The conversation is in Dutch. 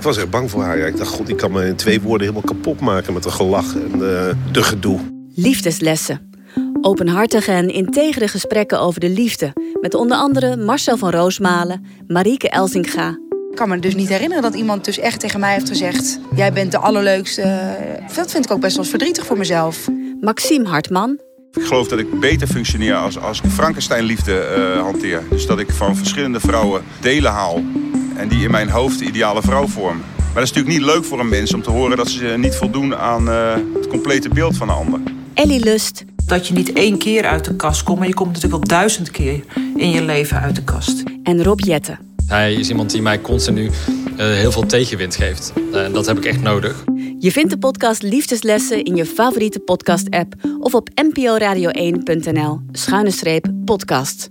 Ik was echt bang voor haar. Ja. Ik dacht, god, ik kan me in twee woorden helemaal kapot maken met een gelach en uh, de gedoe. Liefdeslessen. Openhartige en integere gesprekken over de liefde. Met onder andere Marcel van Roosmalen, Marieke Elsinga. Ik kan me dus niet herinneren dat iemand dus echt tegen mij heeft gezegd... jij bent de allerleukste. Dat vind ik ook best wel verdrietig voor mezelf. Maxime Hartman. Ik geloof dat ik beter functioneer als, als ik Frankenstein-liefde uh, hanteer. Dus dat ik van verschillende vrouwen delen haal en die in mijn hoofd de ideale vrouw vormen. Maar dat is natuurlijk niet leuk voor een mens om te horen dat ze niet voldoen aan uh, het complete beeld van een ander. Ellie Lust. Dat je niet één keer uit de kast komt, maar je komt natuurlijk wel duizend keer in je leven uit de kast. En Rob Jette. Hij is iemand die mij continu uh, heel veel tegenwind geeft. En uh, dat heb ik echt nodig. Je vindt de podcast Liefdeslessen in je favoriete podcast-app of op nporadio1.nl schuine streep podcast.